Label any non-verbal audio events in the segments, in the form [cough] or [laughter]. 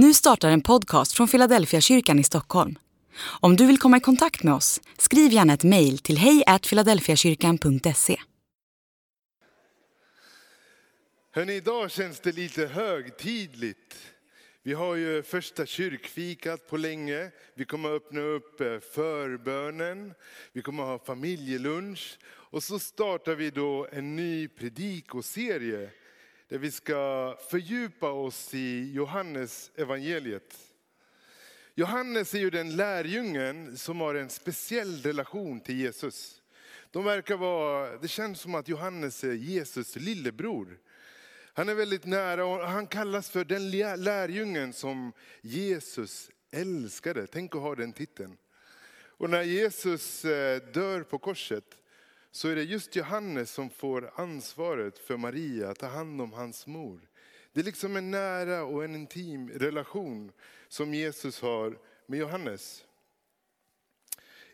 Nu startar en podcast från Philadelphia kyrkan i Stockholm. Om du vill komma i kontakt med oss, skriv gärna ett mejl till hejfiladelfiakyrkan.se. Hörrni, idag känns det lite högtidligt. Vi har ju första kyrkfikat på länge. Vi kommer att öppna upp eh, förbönen. Vi kommer att ha familjelunch. Och så startar vi då en ny predikoserie där vi ska fördjupa oss i Johannes evangeliet. Johannes är ju den lärjungen som har en speciell relation till Jesus. De verkar vara, det känns som att Johannes är Jesus lillebror. Han är väldigt nära och han kallas för den lärjungen som Jesus älskade. Tänk att ha den titeln. Och när Jesus eh, dör på korset så är det just Johannes som får ansvaret för Maria, att ta hand om hans mor. Det är liksom en nära och en intim relation som Jesus har med Johannes.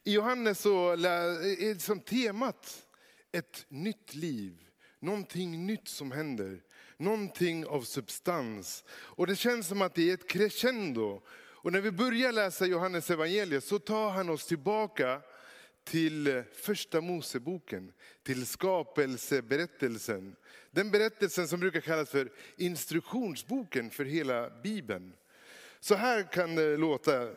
I Johannes så är liksom temat ett nytt liv, någonting nytt som händer, någonting av substans. Och det känns som att det är ett crescendo. Och när vi börjar läsa Johannes evangeliet så tar han oss tillbaka till första Moseboken, till skapelseberättelsen. Den berättelsen som brukar kallas för instruktionsboken för hela Bibeln. Så här kan det låta.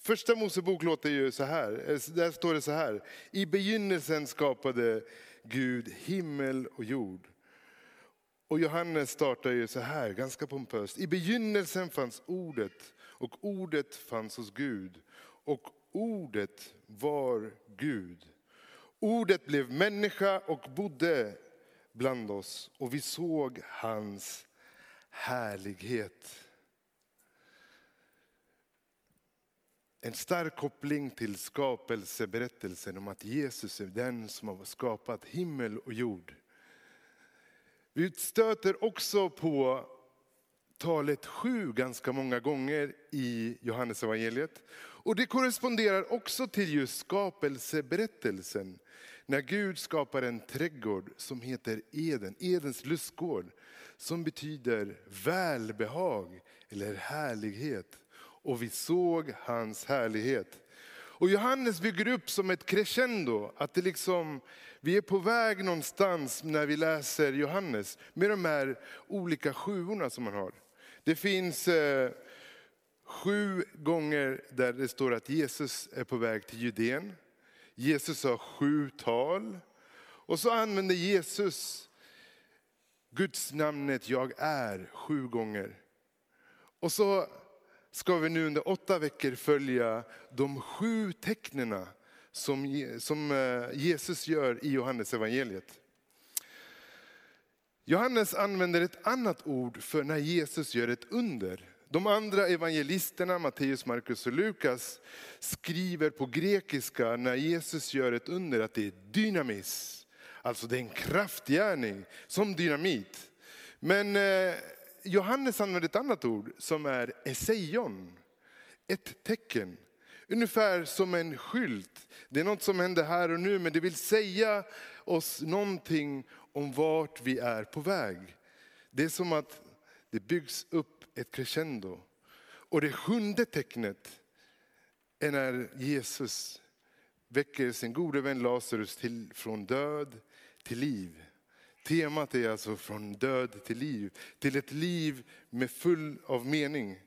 Första Mosebok låter ju så här. Där står det så här. I begynnelsen skapade Gud himmel och jord. Och Johannes startar ju så här, ganska pompöst. I begynnelsen fanns ordet och ordet fanns hos Gud. Och ordet var Gud. Ordet blev människa och bodde bland oss och vi såg hans härlighet. En stark koppling till skapelseberättelsen om att Jesus är den som har skapat himmel och jord. Vi stöter också på talet sju ganska många gånger i Johannes evangeliet. Och det korresponderar också till just skapelseberättelsen. När Gud skapar en trädgård som heter Eden, Edens lustgård. Som betyder välbehag eller härlighet. Och vi såg hans härlighet. Och Johannes bygger upp som ett crescendo, att det liksom, vi är på väg någonstans när vi läser Johannes med de här olika sjuorna som man har. Det finns eh, sju gånger där det står att Jesus är på väg till Judeen. Jesus har sju tal. Och så använder Jesus Guds namnet jag är sju gånger. Och så ska vi nu under åtta veckor följa de sju tecknena som, som eh, Jesus gör i Johannes evangeliet. Johannes använder ett annat ord för när Jesus gör ett under. De andra evangelisterna, Matteus, Markus och Lukas, skriver på grekiska när Jesus gör ett under att det är dynamis. Alltså det är en kraftgärning, som dynamit. Men eh, Johannes använder ett annat ord som är eseion, ett tecken. Ungefär som en skylt. Det är något som händer här och nu men det vill säga oss någonting om vart vi är på väg. Det är som att det byggs upp ett crescendo. Och det sjunde tecknet är när Jesus väcker sin gode vän Lazarus till, från död till liv. Temat är alltså från död till liv, till ett liv med full av mening.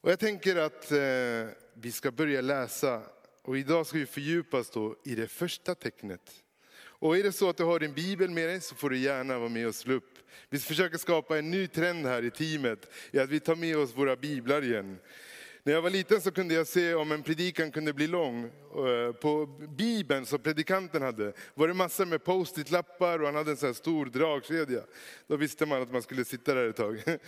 Och jag tänker att eh, vi ska börja läsa och idag ska vi fördjupa oss då i det första tecknet. Och är det så att du har din bibel med dig så får du gärna vara med och slå upp. Vi försöker skapa en ny trend här i teamet, i att vi tar med oss våra biblar igen. När jag var liten så kunde jag se om en predikan kunde bli lång. Eh, på bibeln som predikanten hade var det massor med post-it-lappar och han hade en sån här stor dragkedja. Då visste man att man skulle sitta där ett tag. [laughs]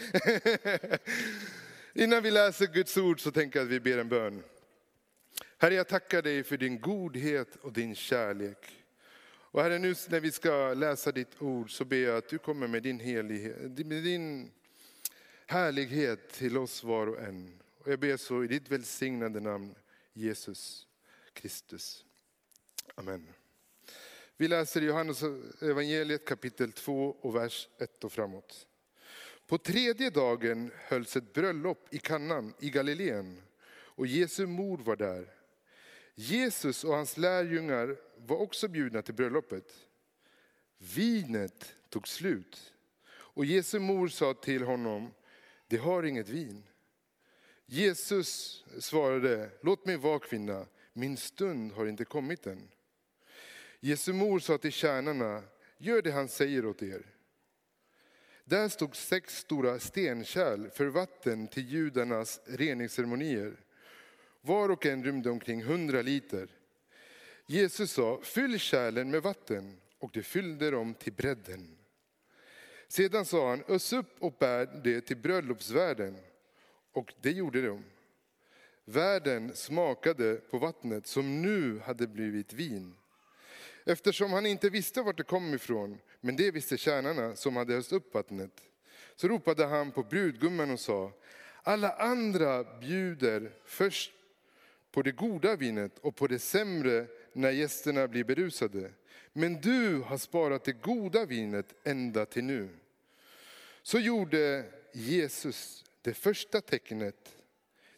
Innan vi läser Guds ord så tänker jag att vi ber en bön. Herre, jag tackar dig för din godhet och din kärlek. Och Herre, nu när vi ska läsa ditt ord så ber jag att du kommer med din, helighet, med din härlighet till oss var och en. Och jag ber så i ditt välsignade namn, Jesus Kristus. Amen. Vi läser Johannes evangeliet kapitel 2 och vers 1 och framåt. På tredje dagen hölls ett bröllop i Kannan i Galileen och Jesu mor var där. Jesus och hans lärjungar var också bjudna till bröllopet. Vinet tog slut och Jesu mor sa till honom, det har inget vin. Jesus svarade, låt mig vara kvinna, min stund har inte kommit än. Jesu mor sa till tjänarna, gör det han säger åt er. Där stod sex stora stenkärl för vatten till judarnas reningsceremonier. Var och en rymde omkring hundra liter. Jesus sa, fyll kärlen med vatten och de fyllde dem till bredden. Sedan sa han, ös upp och bär det till bröllopsvärden. Och det gjorde de. Värden smakade på vattnet som nu hade blivit vin. Eftersom han inte visste vart det kom ifrån, men det visste tjänarna som hade öst upp vattnet, så ropade han på brudgummen och sa, alla andra bjuder först på det goda vinet och på det sämre när gästerna blir berusade. Men du har sparat det goda vinet ända till nu. Så gjorde Jesus det första tecknet.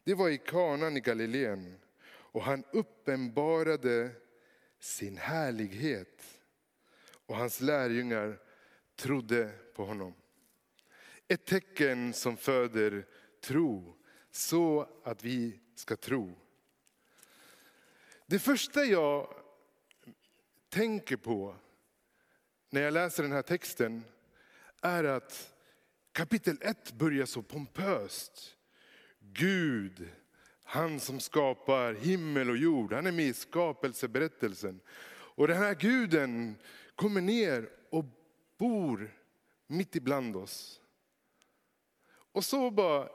Det var i kanan i Galileen och han uppenbarade sin härlighet. Och hans lärjungar trodde på honom. Ett tecken som föder tro, så att vi ska tro. Det första jag tänker på när jag läser den här texten är att kapitel 1 börjar så pompöst. Gud han som skapar himmel och jord, han är med i skapelseberättelsen. Och den här guden kommer ner och bor mitt ibland oss. Och så bara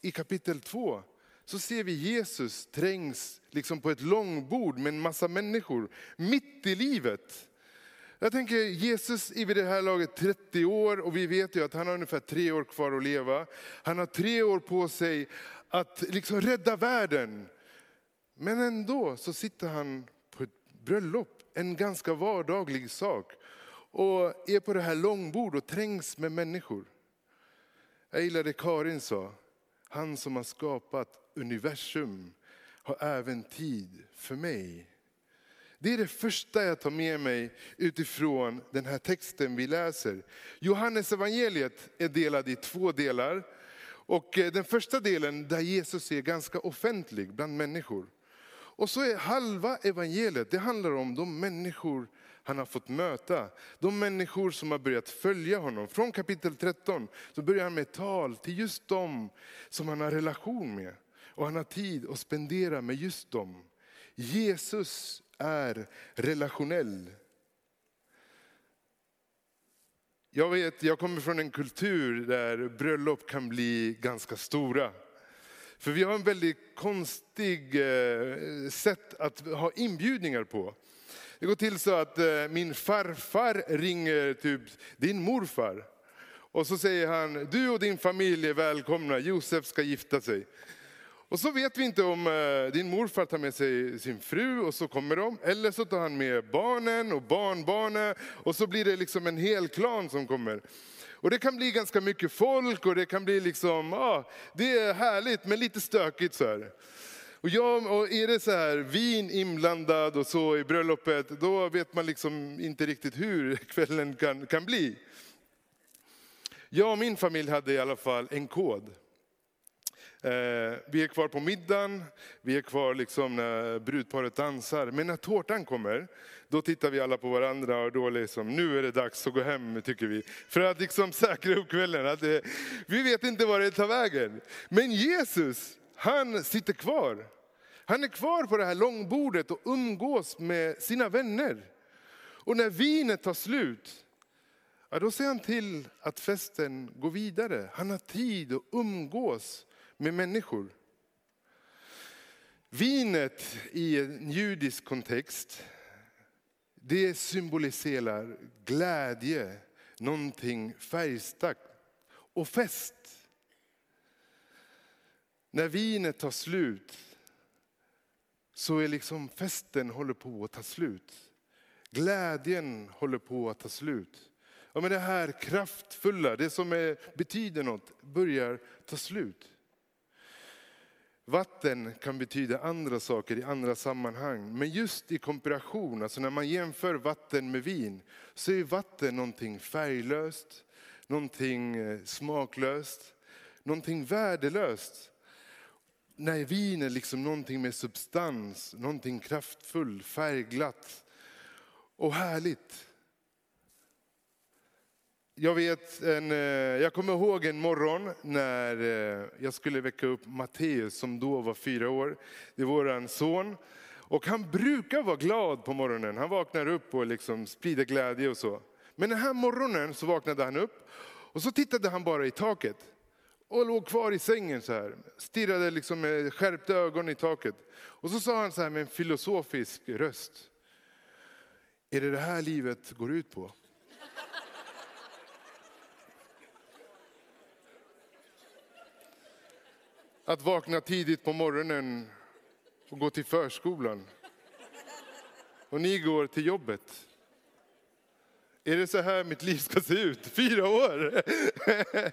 i kapitel 2 så ser vi Jesus trängs liksom på ett långbord med en massa människor mitt i livet. Jag tänker Jesus är vid det här laget 30 år och vi vet ju att han har ungefär tre år kvar att leva. Han har tre år på sig att liksom rädda världen. Men ändå så sitter han på ett bröllop, en ganska vardaglig sak. Och är på det här långbord och trängs med människor. Jag gillar det Karin sa, han som har skapat universum har även tid för mig. Det är det första jag tar med mig utifrån den här texten vi läser. Johannes evangeliet är delad i två delar. Och eh, den första delen där Jesus är ganska offentlig bland människor. Och så är halva evangeliet, det handlar om de människor han har fått möta. De människor som har börjat följa honom. Från kapitel 13 så börjar han med tal till just de som han har relation med. Och han har tid att spendera med just dem. Jesus är relationell. Jag vet, jag kommer från en kultur där bröllop kan bli ganska stora. För vi har en väldigt konstig eh, sätt att ha inbjudningar på. Det går till så att eh, min farfar ringer typ din morfar. Och så säger han, du och din familj är välkomna, Josef ska gifta sig. Och så vet vi inte om eh, din morfar tar med sig sin fru och så kommer de. Eller så tar han med barnen och barnbarnen och så blir det liksom en hel klan som kommer. Och det kan bli ganska mycket folk och det kan bli liksom, ja, det är härligt men lite stökigt så här. Och, ja, och är det så här vin inblandad och så i bröllopet, då vet man liksom inte riktigt hur [laughs] kvällen kan, kan bli. Jag och min familj hade i alla fall en kod. Eh, vi är kvar på middagen, vi är kvar liksom när brudparet dansar. Men när tårtan kommer, då tittar vi alla på varandra och då liksom, nu är det dags att gå hem tycker vi. För att liksom säkra upp kvällen. Att det, vi vet inte var det tar vägen. Men Jesus, han sitter kvar. Han är kvar på det här långbordet och umgås med sina vänner. Och när vinet tar slut, ja, då ser han till att festen går vidare. Han har tid att umgås med människor. Vinet i en judisk kontext, det symboliserar glädje, någonting färgstarkt och fest. När vinet tar slut så är liksom festen håller på att ta slut. Glädjen håller på att ta slut. Ja, men det här kraftfulla, det som är, betyder något, börjar ta slut. Vatten kan betyda andra saker i andra sammanhang. Men just i komparation, alltså när man jämför vatten med vin, så är vatten någonting färglöst, någonting eh, smaklöst, någonting värdelöst. När vin är liksom någonting med substans, någonting kraftfullt, färgglatt och härligt. Jag, vet en, eh, jag kommer ihåg en morgon när eh, jag skulle väcka upp Matteus som då var fyra år. Det är vår son. Och han brukar vara glad på morgonen. Han vaknar upp och liksom sprider glädje och så. Men den här morgonen så vaknade han upp och så tittade han bara i taket. Och låg kvar i sängen så här. Stirrade liksom med skärpta ögon i taket. Och så sa han så här med en filosofisk röst. Är det det här livet går ut på? Att vakna tidigt på morgonen och gå till förskolan. Och ni går till jobbet. Är det så här mitt liv ska se ut? Fyra år? [laughs]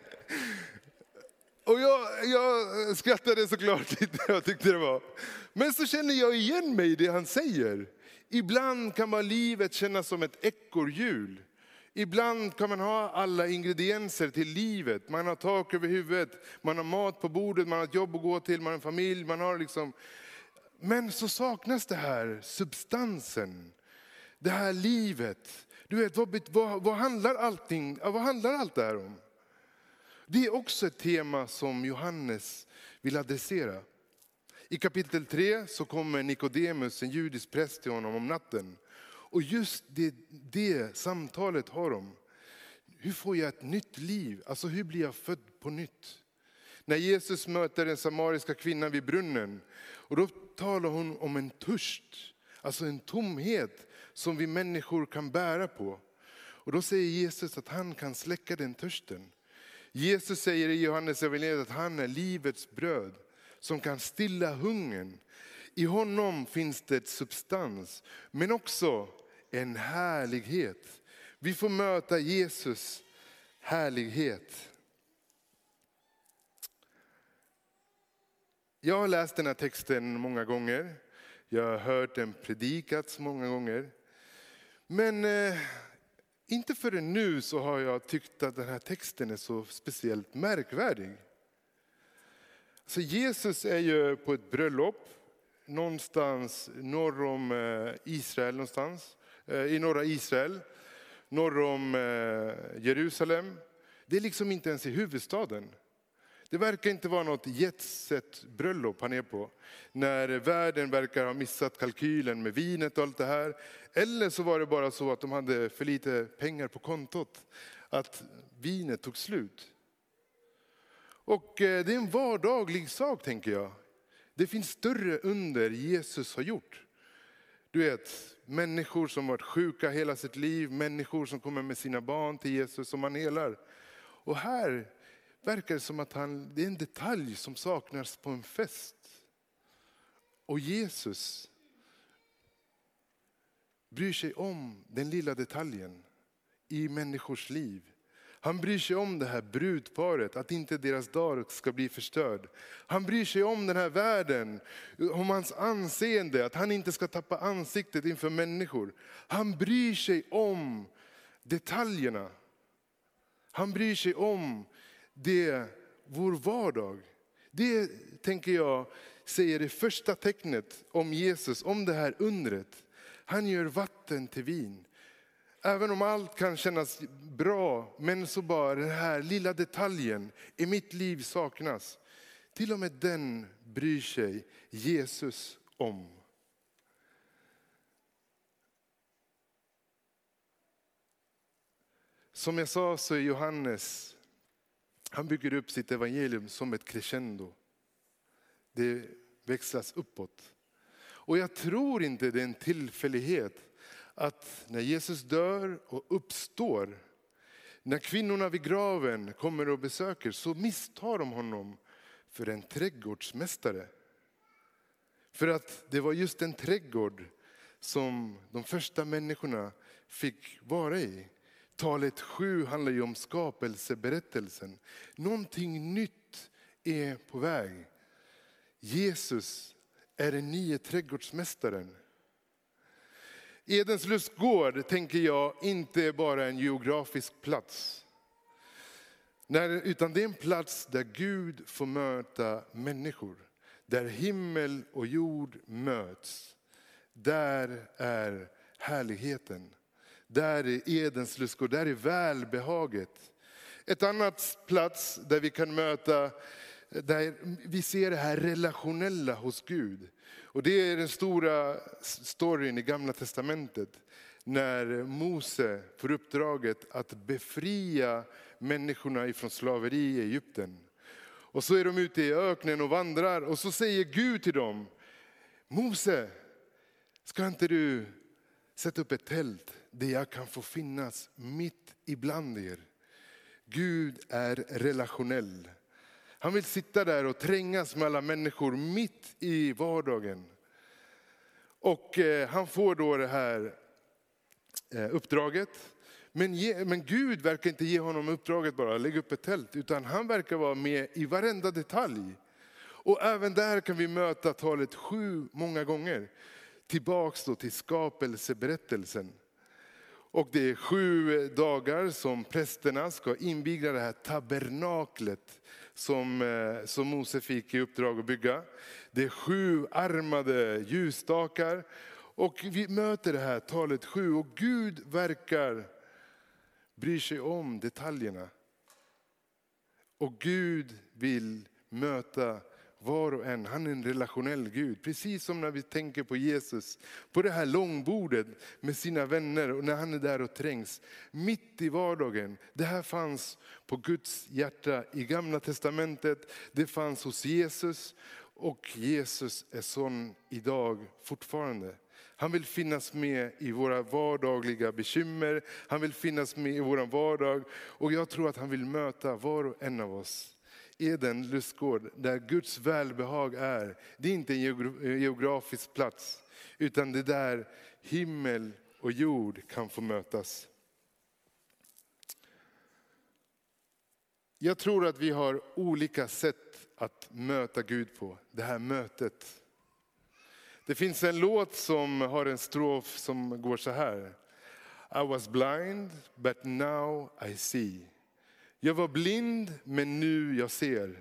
Och jag, jag skrattade såklart [laughs] lite, jag tyckte det var. Men så känner jag igen mig i det han säger. Ibland kan man livet kännas som ett ekorrhjul. Ibland kan man ha alla ingredienser till livet. Man har tak över huvudet, man har mat på bordet, man har ett jobb att gå till, man har en familj. Man har liksom... Men så saknas det här substansen, det här livet. Du vet, vad, vad, vad, handlar allting, vad handlar allt det här om? Det är också ett tema som Johannes vill adressera. I kapitel 3 så kommer Nikodemus, en judisk präst till honom om natten. Och just det, det samtalet har de. Hur får jag ett nytt liv? Alltså hur blir jag född på nytt? När Jesus möter den samariska kvinnan vid brunnen, och då talar hon om en törst, alltså en tomhet som vi människor kan bära på. Och då säger Jesus att han kan släcka den törsten. Jesus säger i Johannes evangeliet att han är livets bröd som kan stilla hungern. I honom finns det substans, men också en härlighet. Vi får möta Jesus härlighet. Jag har läst den här texten många gånger. Jag har hört den predikats många gånger. Men eh, inte förrän nu så har jag tyckt att den här texten är så speciellt märkvärdig. Så Jesus är ju på ett bröllop någonstans norr om eh, Israel någonstans. Eh, I norra Israel, norr om eh, Jerusalem. Det är liksom inte ens i huvudstaden. Det verkar inte vara något jetset bröllop han är på. När världen verkar ha missat kalkylen med vinet och allt det här. Eller så var det bara så att de hade för lite pengar på kontot. Att vinet tog slut. Och eh, det är en vardaglig sak tänker jag. Det finns större under Jesus har gjort. Du vet, människor som varit sjuka hela sitt liv, människor som kommer med sina barn till Jesus som han helar. Och här verkar det som att han, det är en detalj som saknas på en fest. Och Jesus bryr sig om den lilla detaljen i människors liv. Han bryr sig om det här brudparet, att inte deras dag ska bli förstörd. Han bryr sig om den här världen, om hans anseende, att han inte ska tappa ansiktet inför människor. Han bryr sig om detaljerna. Han bryr sig om det, vår vardag. Det tänker jag säger det första tecknet om Jesus, om det här undret. Han gör vatten till vin. Även om allt kan kännas bra, men så bara den här lilla detaljen i mitt liv saknas. Till och med den bryr sig Jesus om. Som jag sa så är Johannes, han bygger upp sitt evangelium som ett crescendo. Det växlas uppåt. Och jag tror inte det är en tillfällighet att när Jesus dör och uppstår, när kvinnorna vid graven kommer och besöker så misstar de honom för en trädgårdsmästare. För att det var just en trädgård som de första människorna fick vara i. talet 7 handlar ju om skapelseberättelsen. Någonting nytt är på väg. Jesus är den nya trädgårdsmästaren. Edens lustgård tänker jag inte är bara en geografisk plats. Nej, utan det är en plats där Gud får möta människor. Där himmel och jord möts. Där är härligheten. Där är Edens lustgård, där är välbehaget. Ett annat plats där vi kan möta, där vi ser det här relationella hos Gud. Och det är den stora storyn i gamla testamentet. När Mose får uppdraget att befria människorna ifrån slaveri i Egypten. Och så är de ute i öknen och vandrar och så säger Gud till dem, Mose, ska inte du sätta upp ett tält där jag kan få finnas mitt ibland er. Gud är relationell. Han vill sitta där och trängas med alla människor mitt i vardagen. Och eh, han får då det här eh, uppdraget. Men, ge, men Gud verkar inte ge honom uppdraget bara, lägga upp ett tält, utan han verkar vara med i varenda detalj. Och även där kan vi möta talet sju många gånger. Tillbaks då till skapelseberättelsen. Och det är sju dagar som prästerna ska inviga det här tabernaklet som, eh, som Mose fick i uppdrag att bygga. Det är sju armade ljusstakar. Och vi möter det här talet sju och Gud verkar bry sig om detaljerna. Och Gud vill möta var och en. Han är en relationell Gud. Precis som när vi tänker på Jesus, på det här långbordet med sina vänner och när han är där och trängs. Mitt i vardagen. Det här fanns på Guds hjärta i gamla testamentet. Det fanns hos Jesus och Jesus är sån idag fortfarande. Han vill finnas med i våra vardagliga bekymmer. Han vill finnas med i vår vardag. Och jag tror att han vill möta var och en av oss Eden lustgård där Guds välbehag är. Det är inte en geografisk plats utan det är där himmel och jord kan få mötas. Jag tror att vi har olika sätt att möta Gud på, det här mötet. Det finns en låt som har en strof som går så här. I was blind but now I see. Jag var blind men nu jag ser.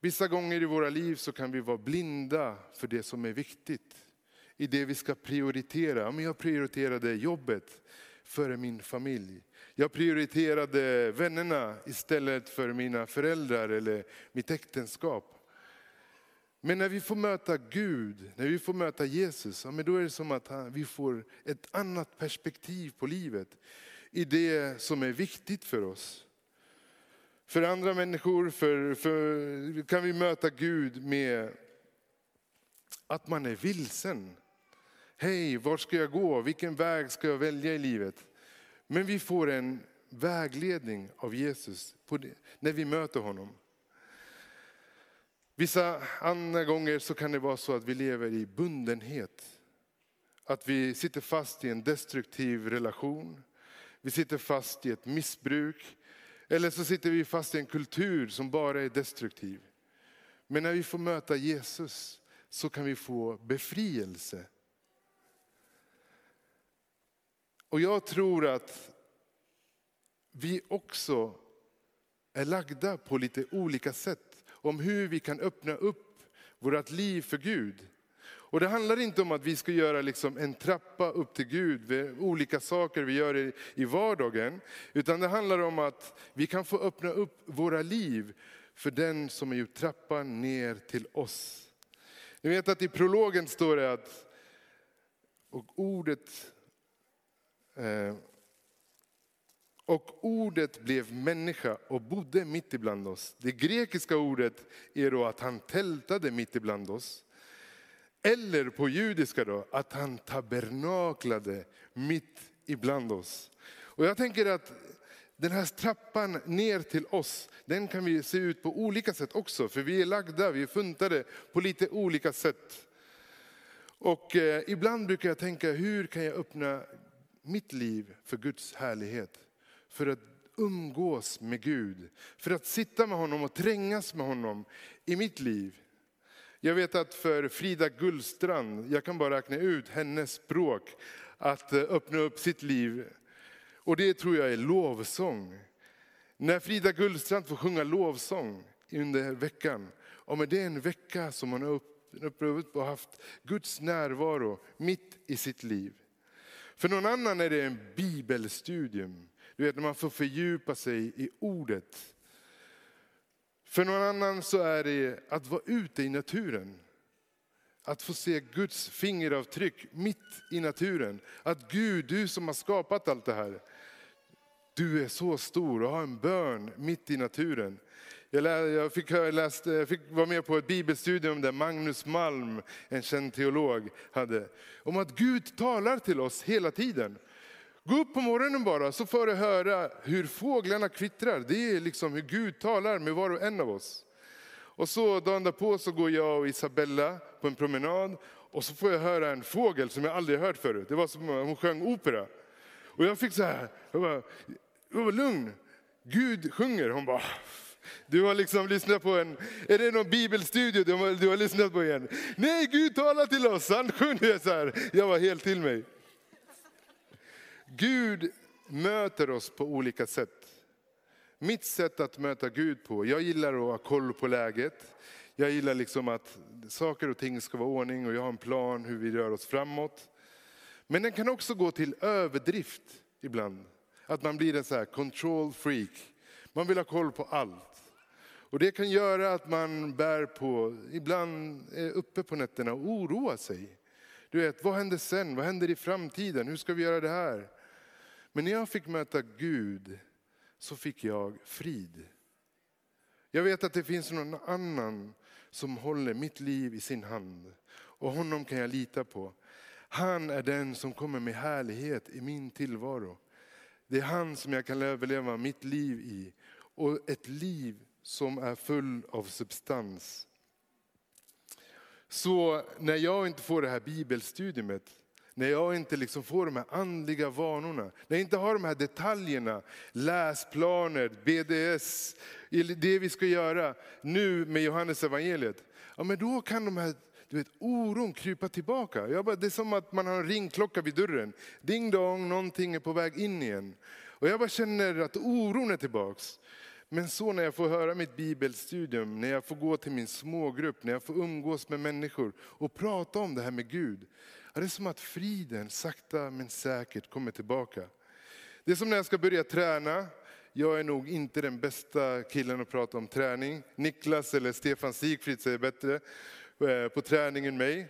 Vissa gånger i våra liv så kan vi vara blinda för det som är viktigt. I det vi ska prioritera. jag prioriterade jobbet före min familj. Jag prioriterade vännerna istället för mina föräldrar eller mitt äktenskap. Men när vi får möta Gud, när vi får möta Jesus, då är det som att vi får ett annat perspektiv på livet i det som är viktigt för oss. För andra människor för, för, kan vi möta Gud med att man är vilsen. Hej, var ska jag gå? Vilken väg ska jag välja i livet? Men vi får en vägledning av Jesus det, när vi möter honom. Vissa andra gånger så kan det vara så att vi lever i bundenhet. Att vi sitter fast i en destruktiv relation. Vi sitter fast i ett missbruk. Eller så sitter vi fast i en kultur som bara är destruktiv. Men när vi får möta Jesus så kan vi få befrielse. Och jag tror att vi också är lagda på lite olika sätt om hur vi kan öppna upp vårt liv för Gud. Och det handlar inte om att vi ska göra liksom en trappa upp till Gud, olika saker vi gör i vardagen. Utan det handlar om att vi kan få öppna upp våra liv för den som är gjort trappan ner till oss. Ni vet att i prologen står det att, och ordet, eh, och ordet blev människa och bodde mitt ibland oss. Det grekiska ordet är då att han tältade mitt ibland oss. Eller på judiska då, att han tabernaklade mitt ibland oss. Och jag tänker att den här trappan ner till oss, den kan vi se ut på olika sätt också. För vi är lagda, vi är funtade på lite olika sätt. Och eh, ibland brukar jag tänka, hur kan jag öppna mitt liv för Guds härlighet. För att umgås med Gud. För att sitta med honom och trängas med honom i mitt liv. Jag vet att för Frida Gullstrand, jag kan bara räkna ut hennes språk, att eh, öppna upp sitt liv. Och det tror jag är lovsång. När Frida Gullstrand får sjunga lovsång under veckan, och det är en vecka som hon har upplevt och haft Guds närvaro mitt i sitt liv. För någon annan är det en bibelstudium. Du vet när man får fördjupa sig i ordet. För någon annan så är det att vara ute i naturen. Att få se Guds fingeravtryck mitt i naturen. Att Gud, du som har skapat allt det här, du är så stor och har en bön mitt i naturen. Jag, fick, läst, jag fick vara med på ett bibelstudium där Magnus Malm, en känd teolog, hade. Om att Gud talar till oss hela tiden. Gå upp på morgonen bara så får du höra hur fåglarna kvittrar. Det är liksom hur Gud talar med var och en av oss. Och så dagen därpå så går jag och Isabella på en promenad och så får jag höra en fågel som jag aldrig hört förut. Det var som om hon sjöng opera. Och jag fick så här, jag bara, jag var lugn. Gud sjunger. Hon bara, du har liksom lyssnat på en, är det någon bibelstudio du har, du har lyssnat på igen? Nej, Gud talar till oss, han sjunger så här. Jag var helt till mig. Gud möter oss på olika sätt. Mitt sätt att möta Gud på, jag gillar att ha koll på läget. Jag gillar liksom att saker och ting ska vara ordning och jag har en plan hur vi rör oss framåt. Men den kan också gå till överdrift ibland. Att man blir en så här control freak. Man vill ha koll på allt. Och det kan göra att man bär på, ibland är uppe på nätterna och oroar sig. Du vet, vad händer sen? Vad händer i framtiden? Hur ska vi göra det här? Men när jag fick möta Gud så fick jag frid. Jag vet att det finns någon annan som håller mitt liv i sin hand. Och honom kan jag lita på. Han är den som kommer med härlighet i min tillvaro. Det är han som jag kan överleva mitt liv i. Och ett liv som är full av substans. Så när jag inte får det här bibelstudiet, när jag inte liksom får de här andliga vanorna, när jag inte har de här detaljerna, läsplaner, BDS, det vi ska göra nu med Johannes evangeliet. Ja, men då kan de här du vet, oron krypa tillbaka. Jag bara, det är som att man har en ringklocka vid dörren. Ding dong, någonting är på väg in igen. Och jag bara känner att oron är tillbaks. Men så när jag får höra mitt bibelstudium, när jag får gå till min smågrupp, när jag får umgås med människor och prata om det här med Gud. Det är som att friden sakta men säkert kommer tillbaka. Det är som när jag ska börja träna. Jag är nog inte den bästa killen att prata om träning. Niklas eller Stefan Sigfrid säger bättre eh, på träning än mig.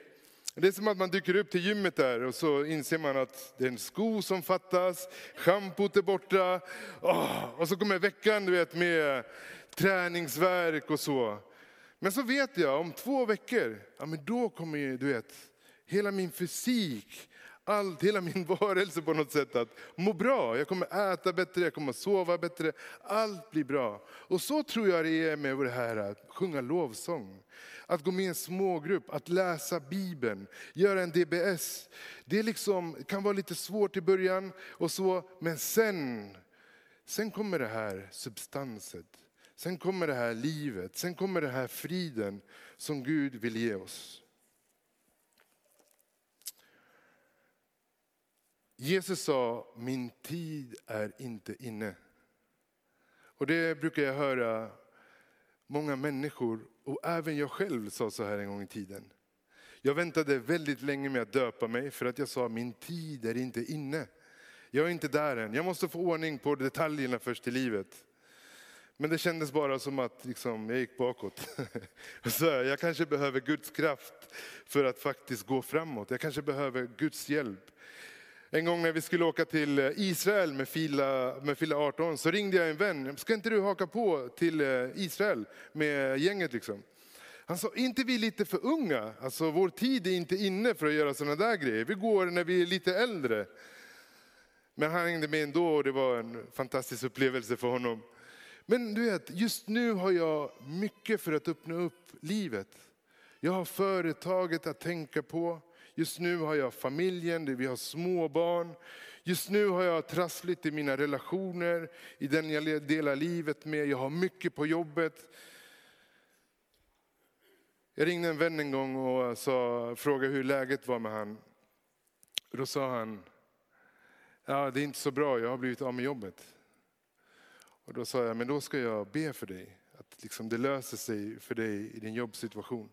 Det är som att man dyker upp till gymmet där och så inser man att det är en sko som fattas, schampot är borta. Oh, och så kommer veckan du vet, med träningsverk och så. Men så vet jag, om två veckor, ja, men då kommer du vet, hela min fysik, allt, hela min varelse på något sätt att må bra. Jag kommer äta bättre, jag kommer sova bättre, allt blir bra. Och så tror jag det är med det här att sjunga lovsång. Att gå med i en smågrupp, att läsa Bibeln, göra en DBS. Det liksom, kan vara lite svårt i början, och så, men sen, sen kommer det här substanset. Sen kommer det här livet, sen kommer det här friden som Gud vill ge oss. Jesus sa, min tid är inte inne. Och det brukar jag höra många människor, och även jag själv sa så här en gång i tiden. Jag väntade väldigt länge med att döpa mig för att jag sa, min tid är inte inne. Jag är inte där än, jag måste få ordning på detaljerna först i livet. Men det kändes bara som att liksom, jag gick bakåt. [laughs] Så jag kanske behöver Guds kraft för att faktiskt gå framåt. Jag kanske behöver Guds hjälp. En gång när vi skulle åka till eh, Israel med fila, med fila 18 så ringde jag en vän. Ska inte du haka på till eh, Israel med gänget liksom? Han sa, inte vi lite för unga? Alltså vår tid är inte inne för att göra sådana där grejer. Vi går när vi är lite äldre. Men han hängde med ändå och det var en fantastisk upplevelse för honom. Men du vet, just nu har jag mycket för att öppna upp livet. Jag har företaget att tänka på. Just nu har jag familjen, vi har småbarn. Just nu har jag trassligt i mina relationer, i den jag delar livet med. Jag har mycket på jobbet. Jag ringde en vän en gång och sa, frågade hur läget var med han. Då sa han, ja det är inte så bra, jag har blivit av med jobbet. Och då sa jag, men då ska jag be för dig. Att liksom det löser sig för dig i din jobbsituation.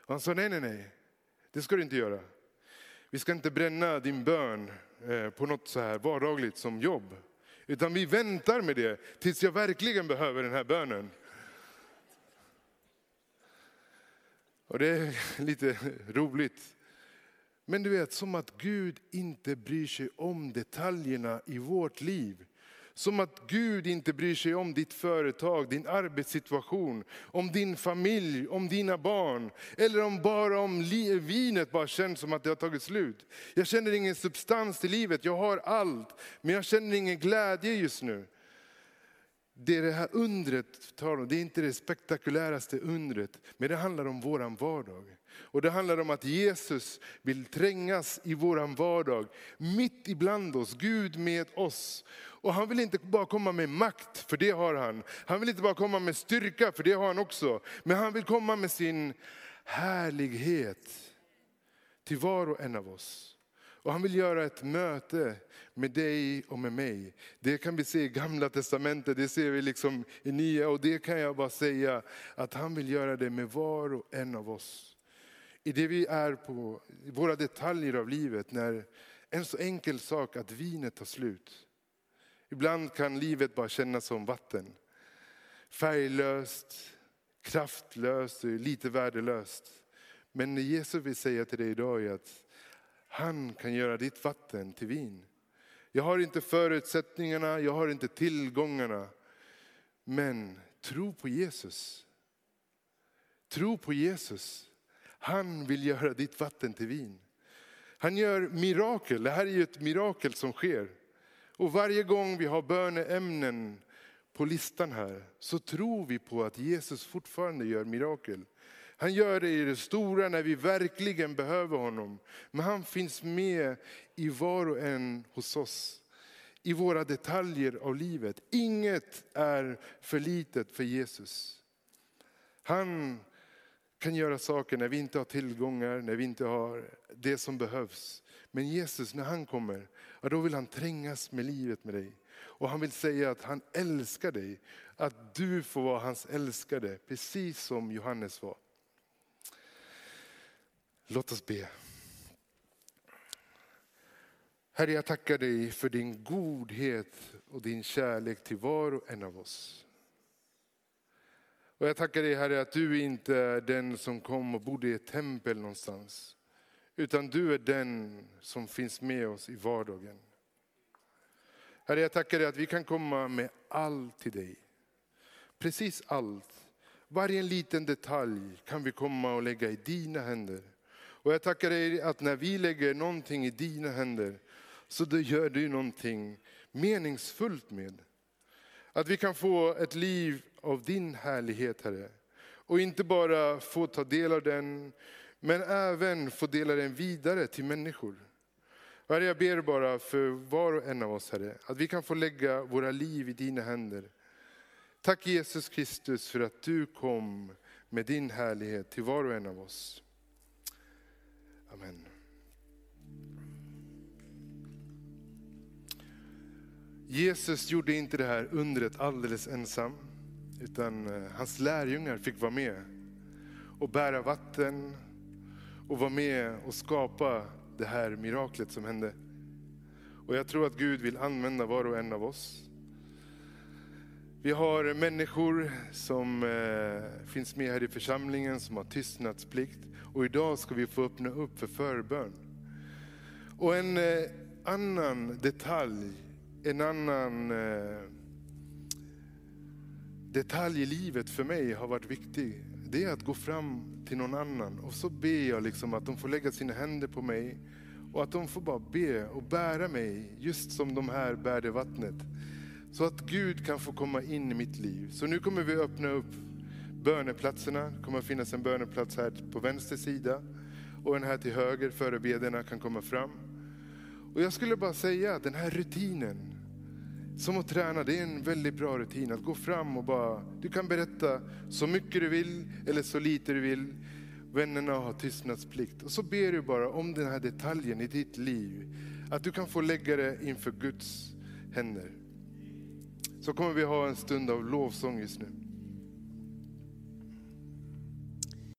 Och han sa, nej, nej, nej. Det ska du inte göra. Vi ska inte bränna din bön eh, på något så här vardagligt som jobb. Utan vi väntar med det tills jag verkligen behöver den här bönen. Och det är [laughs] lite roligt. Men du vet, som att Gud inte bryr sig om detaljerna i vårt liv. Som att Gud inte bryr sig om ditt företag, din arbetssituation, om din familj, om dina barn. Eller om bara om vinet bara känns som att det har tagit slut. Jag känner ingen substans till livet, jag har allt. Men jag känner ingen glädje just nu. Det är det här undret, det är inte det spektakuläraste undret, men det handlar om våran vardag. Och det handlar om att Jesus vill trängas i våran vardag, mitt ibland oss, Gud med oss. Och han vill inte bara komma med makt, för det har han. Han vill inte bara komma med styrka, för det har han också. Men han vill komma med sin härlighet till var och en av oss. Och han vill göra ett möte med dig och med mig. Det kan vi se i gamla testamentet, det ser vi liksom i nya. Och det kan jag bara säga att han vill göra det med var och en av oss. I det vi är på, i våra detaljer av livet, när en så enkel sak att vinet tar slut. Ibland kan livet bara kännas som vatten. Färglöst, kraftlöst och lite värdelöst. Men det Jesus vill säga till dig idag är att han kan göra ditt vatten till vin. Jag har inte förutsättningarna, jag har inte tillgångarna. Men tro på Jesus. Tro på Jesus. Han vill göra ditt vatten till vin. Han gör mirakel, det här är ju ett mirakel som sker. Och varje gång vi har böneämnen på listan här så tror vi på att Jesus fortfarande gör mirakel. Han gör det i det stora när vi verkligen behöver honom. Men han finns med i var och en hos oss. I våra detaljer av livet. Inget är för litet för Jesus. Han kan göra saker när vi inte har tillgångar, när vi inte har det som behövs. Men Jesus, när han kommer, ja, då vill han trängas med livet med dig. Och han vill säga att han älskar dig. Att du får vara hans älskade, precis som Johannes var. Låt oss be. Herre, jag tackar dig för din godhet och din kärlek till var och en av oss. Och jag tackar dig Herre att du inte är den som kom och bodde i ett tempel någonstans. Utan du är den som finns med oss i vardagen. Herre, jag tackar dig att vi kan komma med allt till dig. Precis allt. Varje liten detalj kan vi komma och lägga i dina händer. Och jag tackar dig att när vi lägger någonting i dina händer så det gör du någonting meningsfullt med. Att vi kan få ett liv av din härlighet Herre. Och inte bara få ta del av den, men även få dela den vidare till människor. Herre, jag ber bara för var och en av oss Herre, att vi kan få lägga våra liv i dina händer. Tack Jesus Kristus för att du kom med din härlighet till var och en av oss. Amen. Jesus gjorde inte det här undret alldeles ensam, utan eh, hans lärjungar fick vara med och bära vatten och vara med och skapa det här miraklet som hände. Och jag tror att Gud vill använda var och en av oss. Vi har människor som eh, finns med här i församlingen som har tystnadsplikt. Och idag ska vi få öppna upp för förbön. Och en eh, annan detalj, en annan eh, detalj i livet för mig har varit viktig. Det är att gå fram till någon annan och så ber jag liksom att de får lägga sina händer på mig och att de får bara be och bära mig just som de här bärde vattnet. Så att Gud kan få komma in i mitt liv. Så nu kommer vi öppna upp böneplatserna. Det kommer att finnas en böneplats här på vänster sida och en här till höger, förebedjarna kan komma fram. Och jag skulle bara säga den här rutinen, som att träna, det är en väldigt bra rutin. Att gå fram och bara, du kan berätta så mycket du vill eller så lite du vill. Vännerna har tystnadsplikt. Och så ber du bara om den här detaljen i ditt liv. Att du kan få lägga det inför Guds händer. Så kommer vi ha en stund av lovsång just nu.